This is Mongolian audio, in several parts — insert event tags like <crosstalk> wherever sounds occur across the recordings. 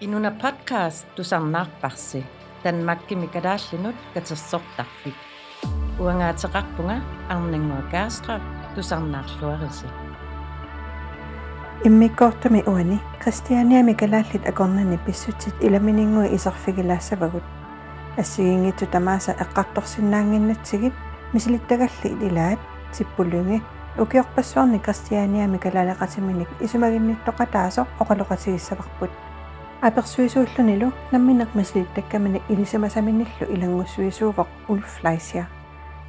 Inuna podcast tusarnaarparsi Danmarkimi kadaallinut katersortarfik uangaatеқарпунга арнангуа каастра тусарнаарлуарisi иммиккоортами уани кристианиами калааллит акорнани писсутит иламинингуи исарфигилаассавагут ассигингитсу тамааса эққарторсиннаангиннатсигит мисилиттагалли илаат сиппуллунги укиорпассуарни кристианиами калаалеқатиминик исумагинниттоқатаасо оқалоқатигиссаварпут аперсуисууллунилу намминеқ мисилиттаккаминик илисамасаминниллу илангуссуисуувоқ улфлайсия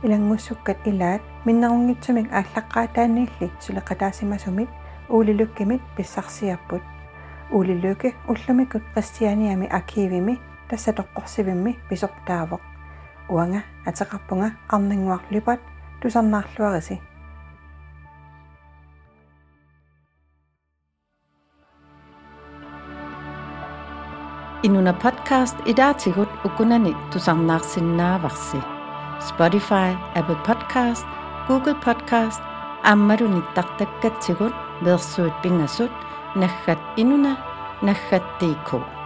илангуссуккат илаат миннерунгитсумик ааллаққаатаанниилли сулеқатаасимасумит уулилуккимит писсарсиарпут уулилуке уллумикут кристианиами аркивими тассатоққорсивимми писортаавоқ уанга атеқарпунга арнингуарлупат тусарнаарлуариси Inuna podcast idaatihut ukunani tusannaarsinnaavarsi. Spotify, Apple Podcast, Google Podcast, ammarunittartakkatsihut versuit pingasut naggat inuna. Naggat.dk.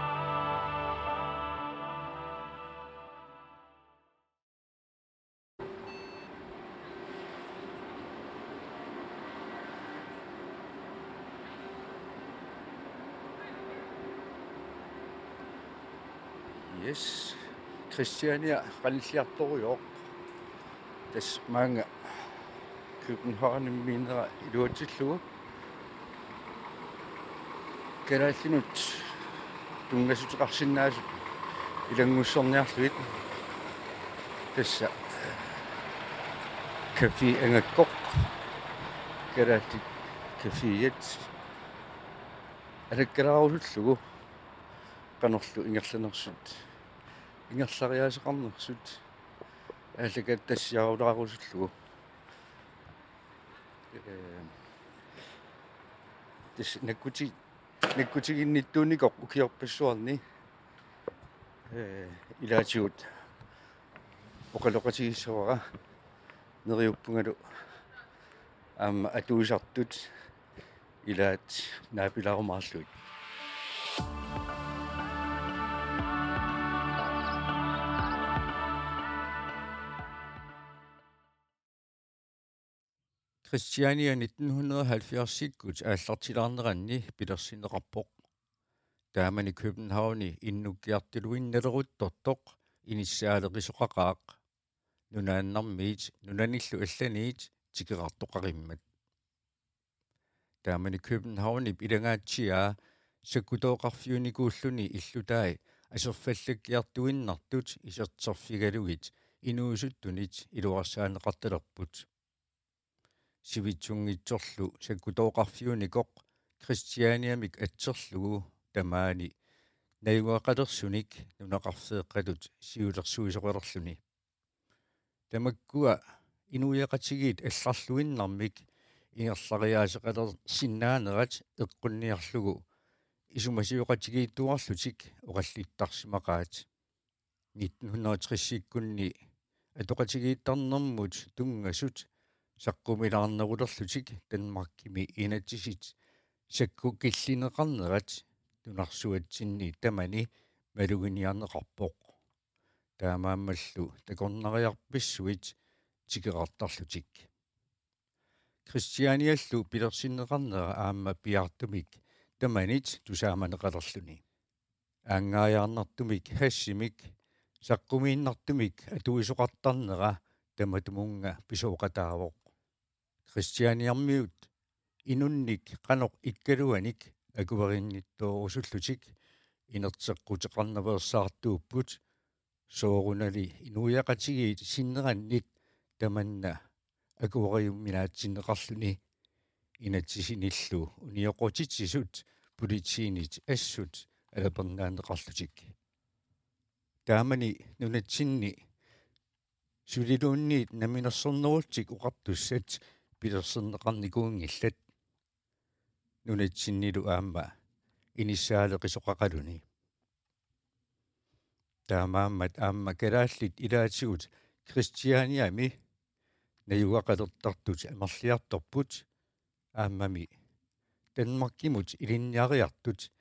Yes. Christiania qallilliartorujoq. Tas maanga København minera iluatillugu. Kalaallinut tungasutiqarsinnaasut ilangussorniarluit. Tassa kafi angakkoq kalaallit kafiyat алаккалааруллугу qanorlu ingerlanersut ингерлариаасеқарнерсут ааллакат тассиарулаарусуллугу э тис наккути наккутигинниттууникоқ укиорпассуарни э илаатигут оқалоқатигиссуара нериуппунгалу. Аама атуусартут. Илаат наапиларумаарлуит Christiania 1970-sikut ааллартилаарнеранни пилерсинеқарпоқ таамани Københavni иннуккиартилуинналерутторtoq иниссаалеқисоқақаақ нунааннармиит нунаниллу алланиит тикеқартоқариммат таамани Københavni илангаатсиаа саккутооқарфиуникууллуни иллутаи асерфаллаккиартуиннартут исертерфигалугит инуусуттунит илуарсаанеқарталерпут сивитсунгитсорлу саккутооқарфиуникоқ кристианиамик атсерлугу тамаани наюақалерсуник нунақарфеэққалут сиулерсуисоқалерлуни тамаккуа инуяқатигиит алларлуиннармик ингерлариаасеқалер синнаанерат эққунниарлугу исумасиоқатигииттуарлутик оқаллиттарсимақаат 1960-иккунни атоқатигииттарнэрмут тунгасут саққумилаарнерулерлутик танмаркими инатсисит сакку киллинеқарнерат тунарсуатсинни тамани малугиниарнеқарпоқ таамааммаллу такорнариарписсуит тикеқартарлутик кристианиаллу пилерсиннеқарнера аама пиартумик таманит тусааманеқалерлуни аангааярнартумик хассимик саққумииннартумик атуисоқартарнера таматумунга писооқатаавоқ кристианиармиут инунник каноқ иккалуаник акуверинниттоорусуллутик инертеққутеқарнаверсаартууппут соорунали инуяқатигиит синнераннит таманна акувериумминаатсиннеқарлуни инатсисиниллу униоқутитсисут политиинит ассут алапернаанеқарлутик таамани нунатсинни сулилуунниит наминерсэрнерултик уқартуссат пилерсернеқарникуунгиллат нунатсиннилу аама иниссаалеқисоқақалуни таамааммат аама калааллит илаатигут кристианиами наюгақалертартут амерлиарторпут ааммами. Танмаркимут илинниариартут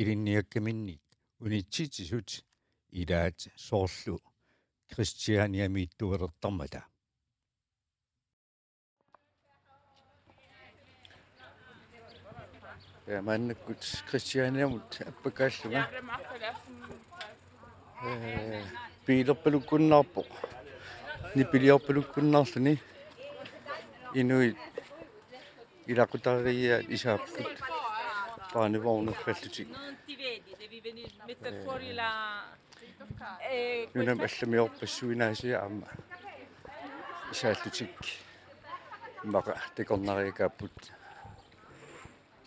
илинниаккаминник унитситисут илаат соорлу кристианиамииттугалертармата Ja, mannekkut Christianiamut appakaalluga. Э пилерпалуккуннаарпоқ нипилиорпалуккуннаарлуни инуит илақутария исааппут паанивоорнерфаллутик нунам алламиорпассуинаасиа аама исааллутик мака текорнариакааппут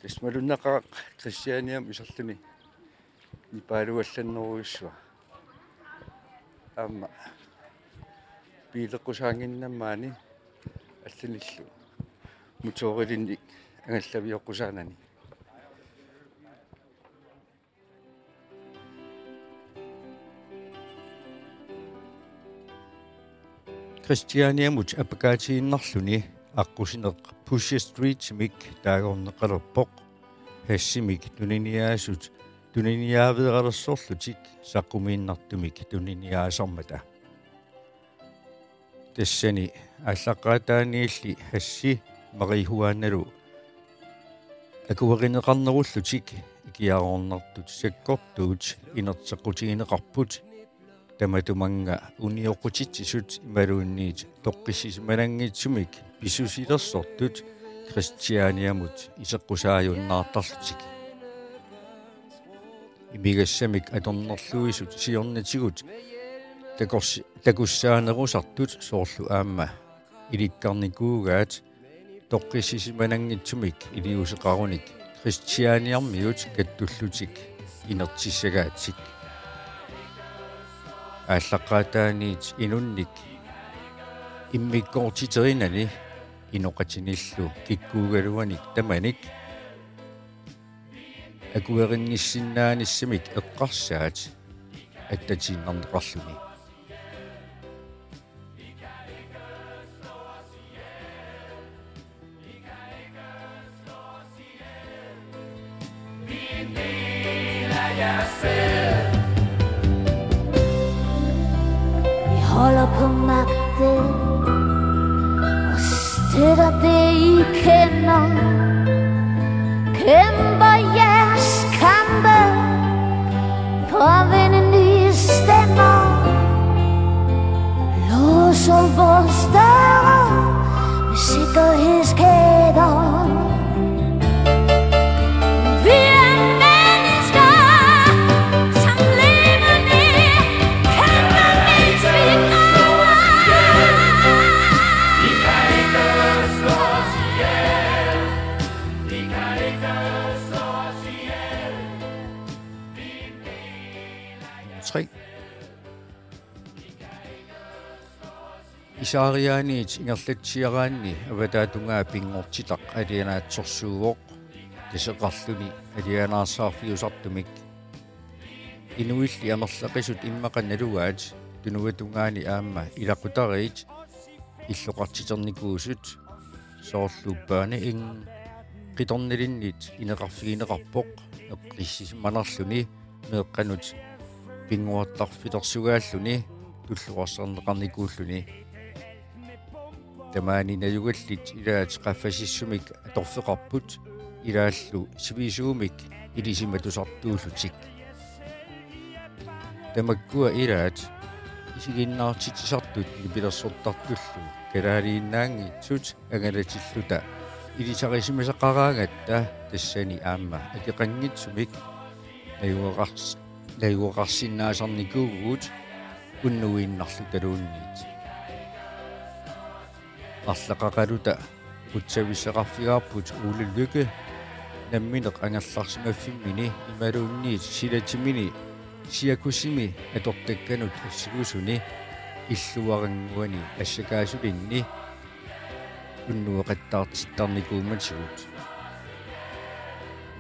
тисмалуннақаа кристианиам исерлуни нипаалуалланнеруйуссуа аама пилеққусаангиннаммаани алланиллу муторилинник ангаллавиоққусаанани Christianiamut апакаатииннарлуни аққусинеқ Pusher Street мик таагорнеқалерпоқ хассимик туниниаасут туниниаавеқалерсорлутик саққумииннартумик туниниаасармата тассани аллаққаатааниилли хасси марихуааналу акуеринеқарнеруллутик икиаорнартут саккортуут инертеққутигинеқарпут таматуманга униоқутитсисут ималуунниит тоққиссисманангитсумик писусилерсортут кристианиамут исеққусааюннаартарлутик имигассамик аторнерлуисут сиорнатигут такорси такуссаанерусартут соорлу аама. Иликкарникуугаат тоққиссисиманангитсумик илиусеқаруник кристианиармиут каттуллутик инертиссагаатсик ааллаққаатааниит инунник иммиккоортитеринани иноқатиниллу киккуугалуаник таманик акуеринниссиннааниссамик эққарсаат аттатииннарнеқарлуни taken on Kemba, yes, Kemba. Provenistema Los olvos d'or Me sigue his care. Isarianiit ingerlatsiaraanni avataatунгаа pingortitaq alianaatsorsuuvoq тисеқарлуни алианаарсаарфиусартумик инуилли амерлақисут иммақаналугаат тунугатунгаани аама илақутариит иллоқартитерникуусут соорлууппаани ин қиторнилиннит инеқарфигинеқарпоқ эққиссисманарлуни меэққанут пингуаттарфилерсугааллуни туллуарсернеқарникууллуни тамаани наюгаллит илаат қаффасиссумик торфеқарпут илааллу сивисуумик илисиматусартууллутик тамаккуа илаат исигиннаартитсартут нипилерсортартуллу калаалииннаанги сут агалатиллута илисарисимасақараангатта тассани аама акеқангитсумик наюақарс наюақарсиннаасарникуугуут уннуииннарлу талуунниит арлақақалута утсависсеқарфигаарпут уулуллуке намминеқ ангерларсимаффиммини ималуунниит силатимини сиакусими атортакканут ассигусуни иллуарингуани ассакаасулинни уннуеқаттаартиттарникууматигут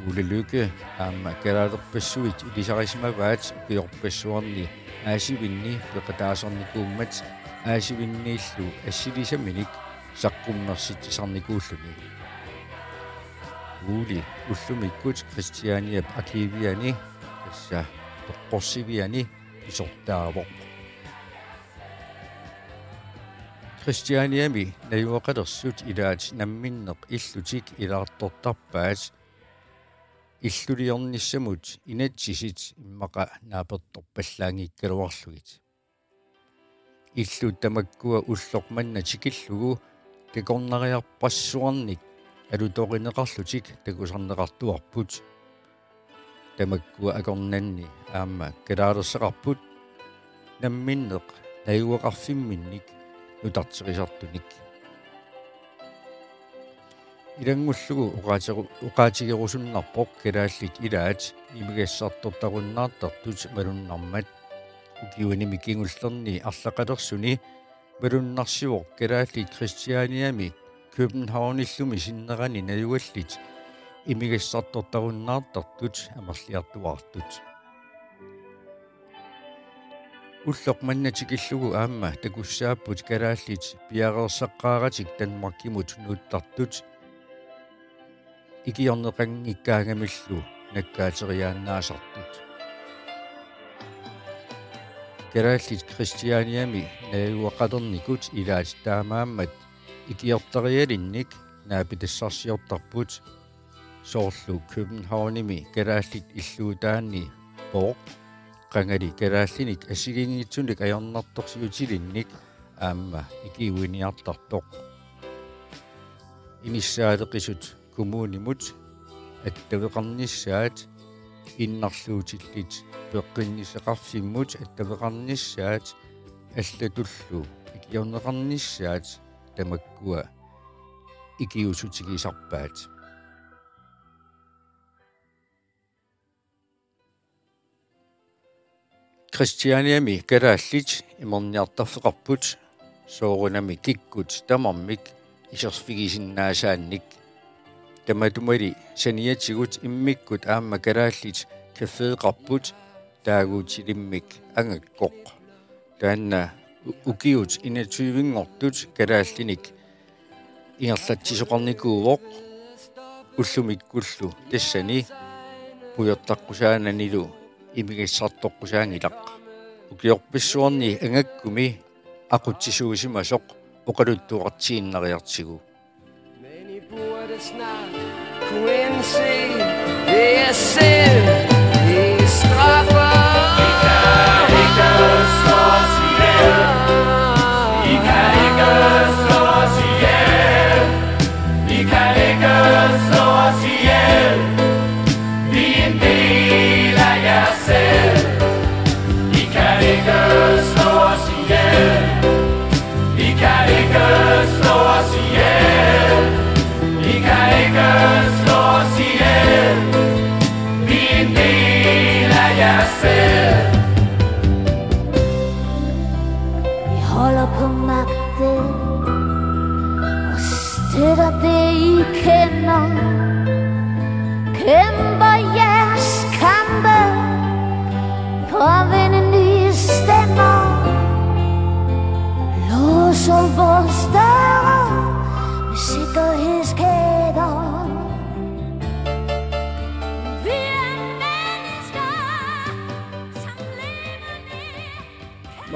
уулуллуке аама калаалерпассуит илисарисимаваат пиорпассуарни аасивинни пеқатаасарникууммат аасивиннииллу ассилисаминик саққумнерситсарникууллуни уули уллумиккут кристианиап акивиани тасса peqqorsiviani isortaavoq Christianiami nayuaqalersut ilaat namminneq illutik ilaartortarpaat иллулиорнissamут инатсисит иммаqa нааперторпаллаангиккалуарлугит иллу тамаккуа уллорманна тикиллугу такорнариарпассуарник алуторинеқарлутик такусарнеқартуарпут тамаккуа акорнанни аама калаалерсеқарпут намминнеқ наюақарфимминник нутартерисартуник илангуллугу уqaaтеру уqaatigерусуннарпоқ калааллит илаат имигассартортаруннаартартут малуннармат укиуними кингуллерни арлақалерсуни малуннарсивоқ калааллит христианиами københavnиллуми синнерани наюгаллит имигассартортаруннаартартут амерлиартуартут уллоқ маннатикиллугу аама такуссааппут калааллит пиареерсаққааратик танмаркимут нууттартут икиорнеқангиккаагамиллу наккаатериааннаасартут калааллит христианиами наюақалерникут илаат таамааммат икиортериалинник наапитассарсиортарпут соорлу københavnimi калааллит иллуутаанни поо qangали калааллиник асигингитсуник аярнарторсиутилинник аама икиуиниартарпоқ. Иниссаалеқисут коммунимут аттавеқарниссаат иннарлуутиллит пеққиннисеқарфиммут аттавеқарниссаат аллатуллу икиорнеқарниссаат тамаккуа икиусутигисарпаат Christianiami kalaallit imorniartarfeqarput soorunami kikkut tamarmik isерфигисиннаасаанник таматумали саниатигут иммиккут аама калaallit кафеэқарпут таагуутилиммик ангаккоқ таанна укиут инатуивингортут калааллиник ингерлатсисоқарникууоқ уллумиккуллу тассани пуйортаққусаананилу имигиссартоққусаангилақ укиорписсуарни ангаккуми ақутсисуусимасоқ оқалуттуартииннариартигу Quincy, yes, sir.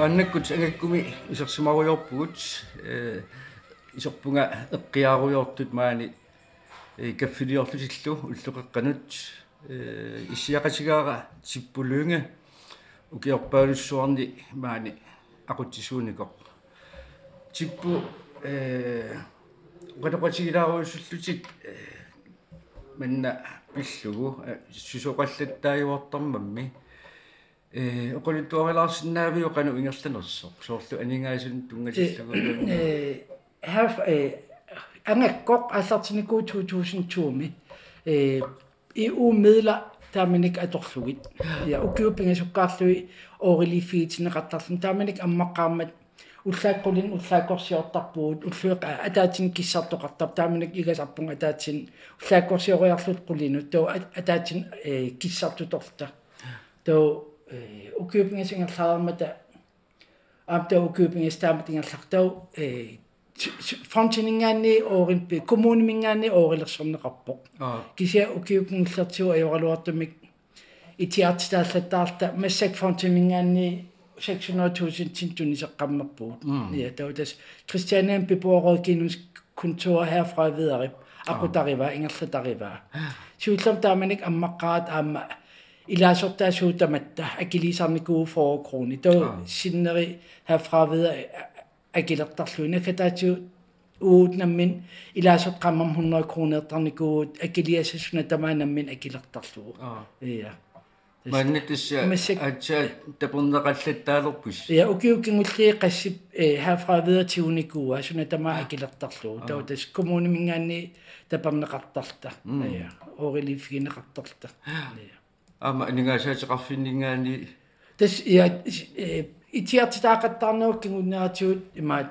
Lever маннаккут ангаккуми исерсимаруйорпугут э исерпунга эққиаруйортут маани каффилиорлутиллу уллуқеққанут э иссиақатигаара типпулуунга укиорпаалуссуарни маани ақутсисууникоқ типпу э qatoqatigilaaruussullutит манна пиллугу сусоқаллаттааюартармамми э оқулитуарилаарсинаавиу кану ингерланерсоқ соорлу анингаасун тунгатиллугу øh, her øh, angakkoq аллартиникуу 2020 øh, EU midler der man ikke atorlugit ja ukiupinga sukkaarlui orilifiitineqartarlun taaman ik ammaqqaammat уллааққулин уллааққорсиортарпуут уллуеқа атаатин киссартоқартар тааманик игасарпунга атаатин уллааққорсиориарлут қулину тоо атаатин э киссартуторта тоо э укиупингасингерлаармата аамта укиупингастааматингерлартау э фонтинингаани ооринпи коммунимингаани оорилерсорнеқарпоқ аа кися укиупингерлартиу ажоралуартумик итиартитааллаттаарта массак фонтимингаанни 600.000 tintunisеққаммаппуут ja таутас кристианиан пипуорокинус контор herfra videre aqutarива ingerlatariva suullam taamanik ammaqqaat aamma ilasortaasuutamatta akiliisarnikuu forokrooni to sinneri herfra videre akilertarluina kataatu uutnammin ilaasotqammam 100 kronertarnikuut akiliasassuna tamaanammin akilertarlugu ja маннитисса атса тапернеқаллаттаалерпус ja ukiukingulli qassip herfra videre til unikua suna tama akilерtarlu tautas kommunimingaanni тапернеқартарта ja orilifigineqartarta ja ама нигаасаатеқарфиннингаани тас я итиартитаақаттаарнеуккингуннаатиут имаат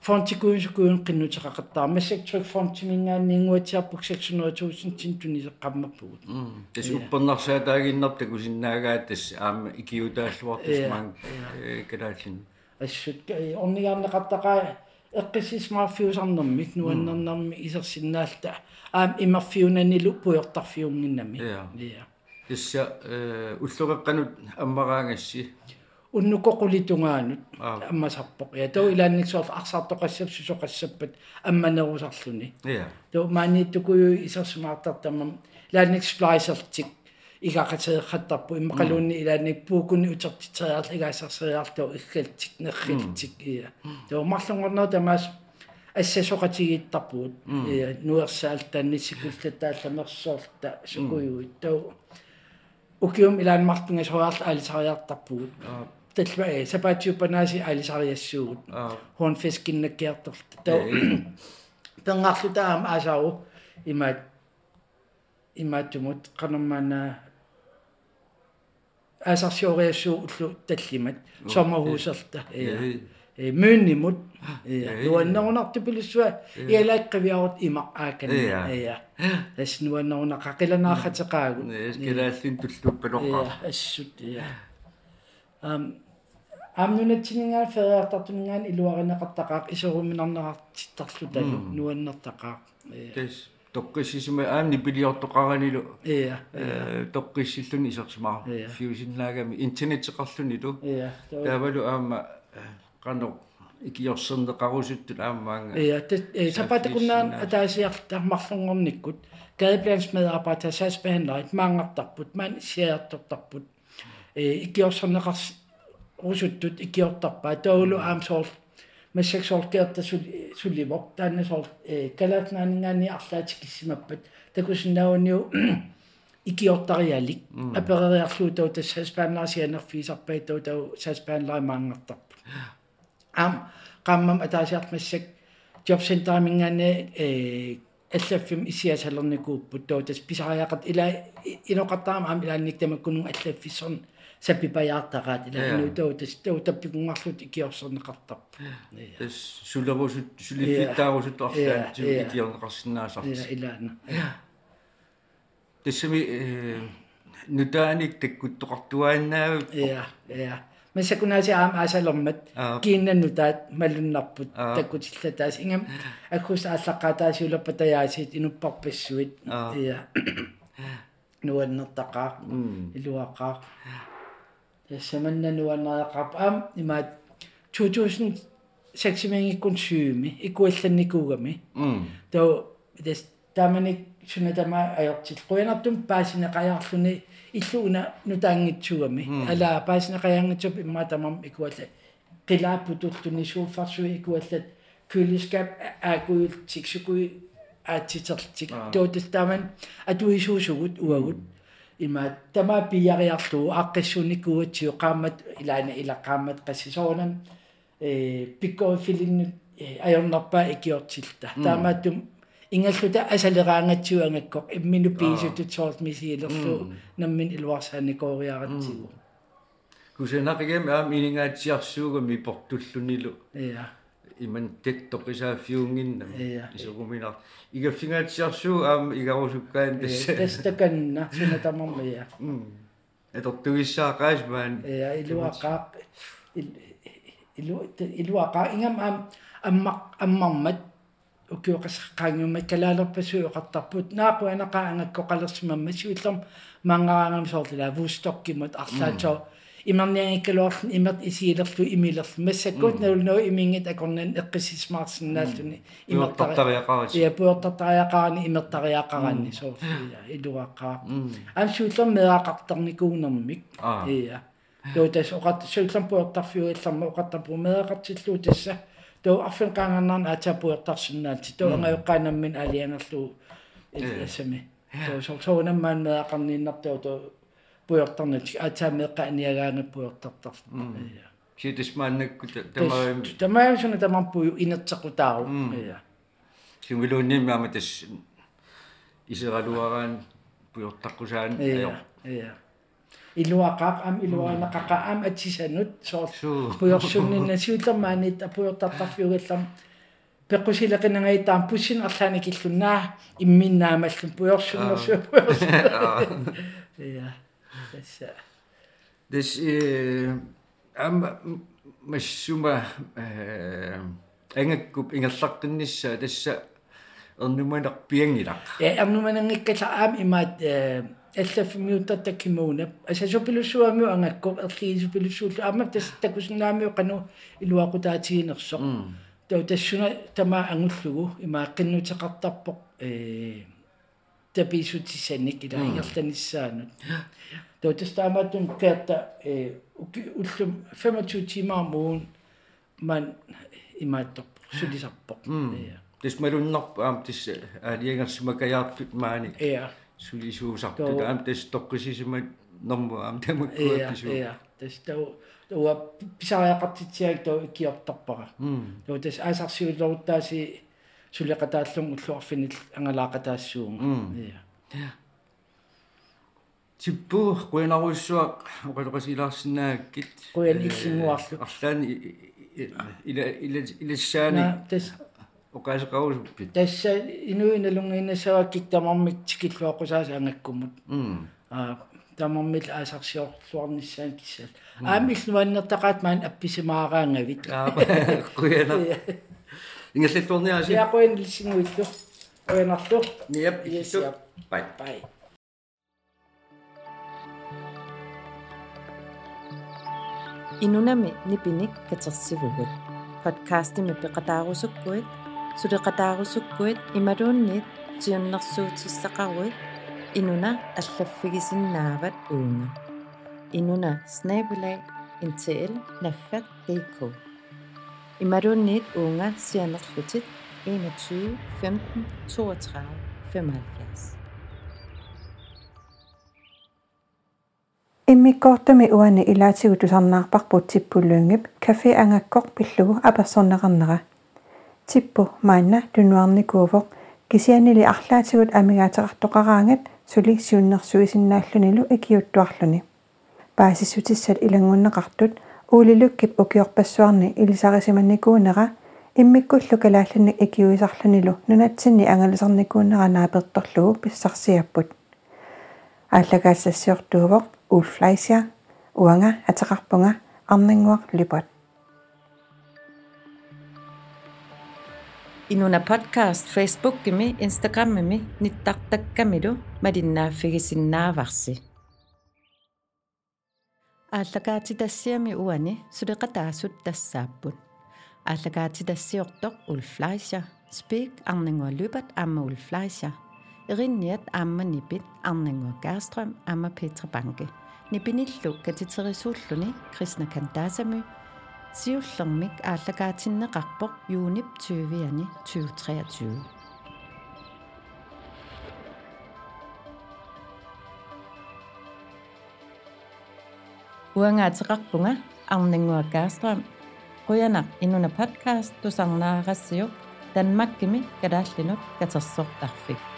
фонтикуусукуун qinnuteqaqattaa массактрук фонтимингааннингуатиарпук 600000 тинтунисеққаммаппугут тас уппернарсаатаагиннарта кусиннаагаат тас аама икиутааллуартас маан калааллин ассут орнигаарнеқартақаа эққисисмаарфиусарнэрмик нуаннернэрми исерсиннаалта. Аам имарфиунанилу пуйортарфиунгиннами я тасса уллуқеққанут аммараангасси уннукоқулитунгаанут аммасарпоқ я тоо илаанниксуар арсаартоқассап сусоқассаппат амманерусарлуни я тоо maaниттукую исерсумаартартамам илаанник сплайсертик игақатеэққаттарпу иммақалуунни илаанник пуукуни утертитериарл игаасарсериартоо иггалтик неррилтик ия. Тоо марлунгорноо тамаас ассасоқатигиттарпуут ия нуерсаалтааннисикултатаалламерсоорта сукуйуит. Тоо укиум илаанмартунга сориарла аалисариартарпугут талма э сапаатиуппанааси аалисариассуугут хуанфескиннаккиарторта таа пенгарлутаам аасаару имаат имаатумут канаммана аасарсиориассуу уллу таллимат сомерхусерта э э мюннимут э нуаннерунартипилуссуа иалааққивиарут имақ аакана э тас нуаннерунақақиланаахатеқаагут скилааллин туллуппанеққар ассут я ам амнунатсинингаа фериартартунингаан илуаринеқартақаақ исеруминарнеқартиттарлу талу нуаннертақаақ тас тоққиссисима аамни пилиортоқаранилу я э тоққиссиллуни исерсимаа фиусиннаагами интернетеқарлунилу я таавалу аама qano ikiorserneqarusuttut aammaanga ja det sapatakunnaан атаасиартармарлунгорниккут gadeplansmedarbejder sagsbehandler et mangertarput man siaertortarput э икиорсернеқарс русуттут икиортарпаа таулу аамсоор массаксооркиарта сулливоқ тааннасоор э калаатнаанигаани арлаатиккиссимаппат такусиннаауниу икиортариалик аперериарлуу тау тассаспаанлаасианерфиисарпай тау тау саспаанлаа маангартарпу ам qamмам атаасиартмассак jobcenter-мингаане э аллаффим исиасалерникууппут тау тас писариақат ила иноқартаама ам илаанник тамаккунун аллаффиссорн саппипаяартараат ила ину тау тас тау таппикунгарлут икиорсернеқартарпу тас сулавусут сулиффиттаарусут арлаат икиорнеқарсинаасарс илаана тассами нутааник таккуттоқартуааннаавип я я масакунаси аам аасалермат киннаннутаат малуннарпут таккутиллатаас ингам аккус ааллаққатаасиулаппатаяасит инуппарпассуит. Я <coughs> нуаннертақаа илуақаа тассаманна нуаннеқарп аам имаат 2000 сексимингиккун сyymi икуалланникуугами тоо дас таманик сунатама аёртил қуянартум паасинеқаjaarluni иллуuna нутаангитсугами алаа паасинеқаjaangitsup иммаатамам икуалла қилааппутуллуни сууффарсуи икуаллат кюлискап аакуил тиксукуи аатитерлтик тоотастааман атуисуусугут уагут има тама пиариарлуу ааққиссуникуатсиу qaammat илаана илаққааммат qassisоонам э пиккофилиннут аёрнарпаа икиортилта таамааттум ингаллута асалераангатсуангаккоқ иммину пиисутут соорт мисиилерлу наммин илуарсааникоориаратсигу кусенақигам аам инингаатсиарсуугами портуллунилу я иман теттоқисааффиунгиннам исугуминар игаффингаатсиарсуу аам игарусуккаан тасса тастаканна сунатамарма я этортугиссаақаас маан я илуақаа илу илуақаа ингам аам аммақ аммармат укиоқасаққаангиума калаалерпасуи оқартарпут наақуанақаа ангаккоқалерсимамма сиуллерм маангараангам соорлила вустоккимут арлаатсоо имерниангиккалуарлун имерт исиилерлу имилерлу массаккут налуноо имингит акорнан эққисисмаарсинаалтуни имертартариақарас я пуортартариақарани имертариақаранни соорлия илуаққаа ам сиуллерм меақартарникуунэрмик ия тоо тас оқат сиуллерм пуортарфиуилларма оқаттарпу меақартиллуу тасса тоо арфин qaangarnarna атапуертарсинаалти тоо ангаюққаанаммин алиангерлу эсами тоо сорсоонаммаан меақарнииннартоо тоо puyortarnat атаамеэкка аниагаанга puyortartar я. Ситисмааннакку тамаам тамаам суна тамарпу инертеқутаару я. Симилууннимаама тас исералуараан puyortaqqusaан я. я илуақаақ ам илуаанақақа ам атсисанут соор пуйорсуннинна сиуллермаанит апуйортартарфиугаллам пеққусилақинангаитаам пуссин арлаани киллуннаа имминнаамаллун пуйорсуннерсуа пуйорсун я tässä Des eh am massuma engakkup ingallarqinnissa tassa ernumaneq piangilaq. Ja ernumanangikkala aam imaat аллаффимиуттарта кимууна асасупилуссуамиу ангакко ерлиисупилуссууллу аама тас такуснаамиу кану илуақутаатигинерсо тоо тассуна тама ангуллугу имааққиннутеқартарпоқ э таписутисанник ила ингерланиссаанут тоо тастаамааттун каатта э уллум 25 тимаа муун ман имааттоп сулисарпоқ я тис малуннарп аам тис аалиангерсимакаяарпут маани я сулисуусартут аам тис тоққисисимат норму аам тамаккуаппису я тас тоо тоо писариақартитсиаг тоо икиортарпара тоо тас аасарсиуллоруттааси сулеқатааллум уллуарфинил ангалаақатаассуунга я типпу куинаруиссуақ оқалоқасилаарсинааккит куян иллингуарлу арлаани ила ила илассаани тас оқаасеқарусуппит тасса инуиналунгииннассаваккик тамармик тикиллуаққусааса ангаккумут аа тамармил аасарсиорлуарниссаан киссал аамиллуаннертақаат маан апписимаараангавит аа куяна ингаллатторниаси я куян лисингуиллу куянарлу ниап ису бай бай инунами нипиник катерсивугут подкастими пеқатаарусуккуит сулеқатаарусуккуит ималуунниит тиуннэрсуутиссақаруит инуна аллаффигисиннаават уунга инуна снабелай интл наггат dk ималуунниит уунга сианерлутит 21 15 32 75 иммиккоортами уани илаатигу тусарнаарпарпут типпуллунгип кафе ангаккор пиллугу аперсорнеқарнера типпу маанна тунуарникуувоқ кисианили арлаатигут амигаатеқартоқараангат сули сиуннэрсуисиннааллунилу икиуттуарлуни паасиссутиссат илангуннеқартут уулилуккип укиорпассуарни илисарисиманникуунера иммиккуллу калаалланник икиуисарлунилу нунатсинни ангалисарникуунера нааперторлугу писсарсиаппут ааллагаассассиортуувоқ уулфлайсиа уанга атеқарпунга арнингуақ липат инуна подкаст фейсбук гими инстаграм мими ниттартаккамилу малиннааффигисиннааварси ааллагаатитассиами уани сулеқатаасут тассааппут ааллагаатитассиортоқ улфлайша спик арнингуа лупат амма улфлайша эринниат аама нипит арнингуа гаарстрöm аама петра банке нипиниллу катитерисууллуни крисна кантаасами Siullermik Aallakaatinneqarpoq UNIP 20ani 2023. Uangaatiqarpunga arninguakaastraam quyanaq inuna podcast tusarnaaqassiuq tanmakkimi kalaallinut katersortarfik.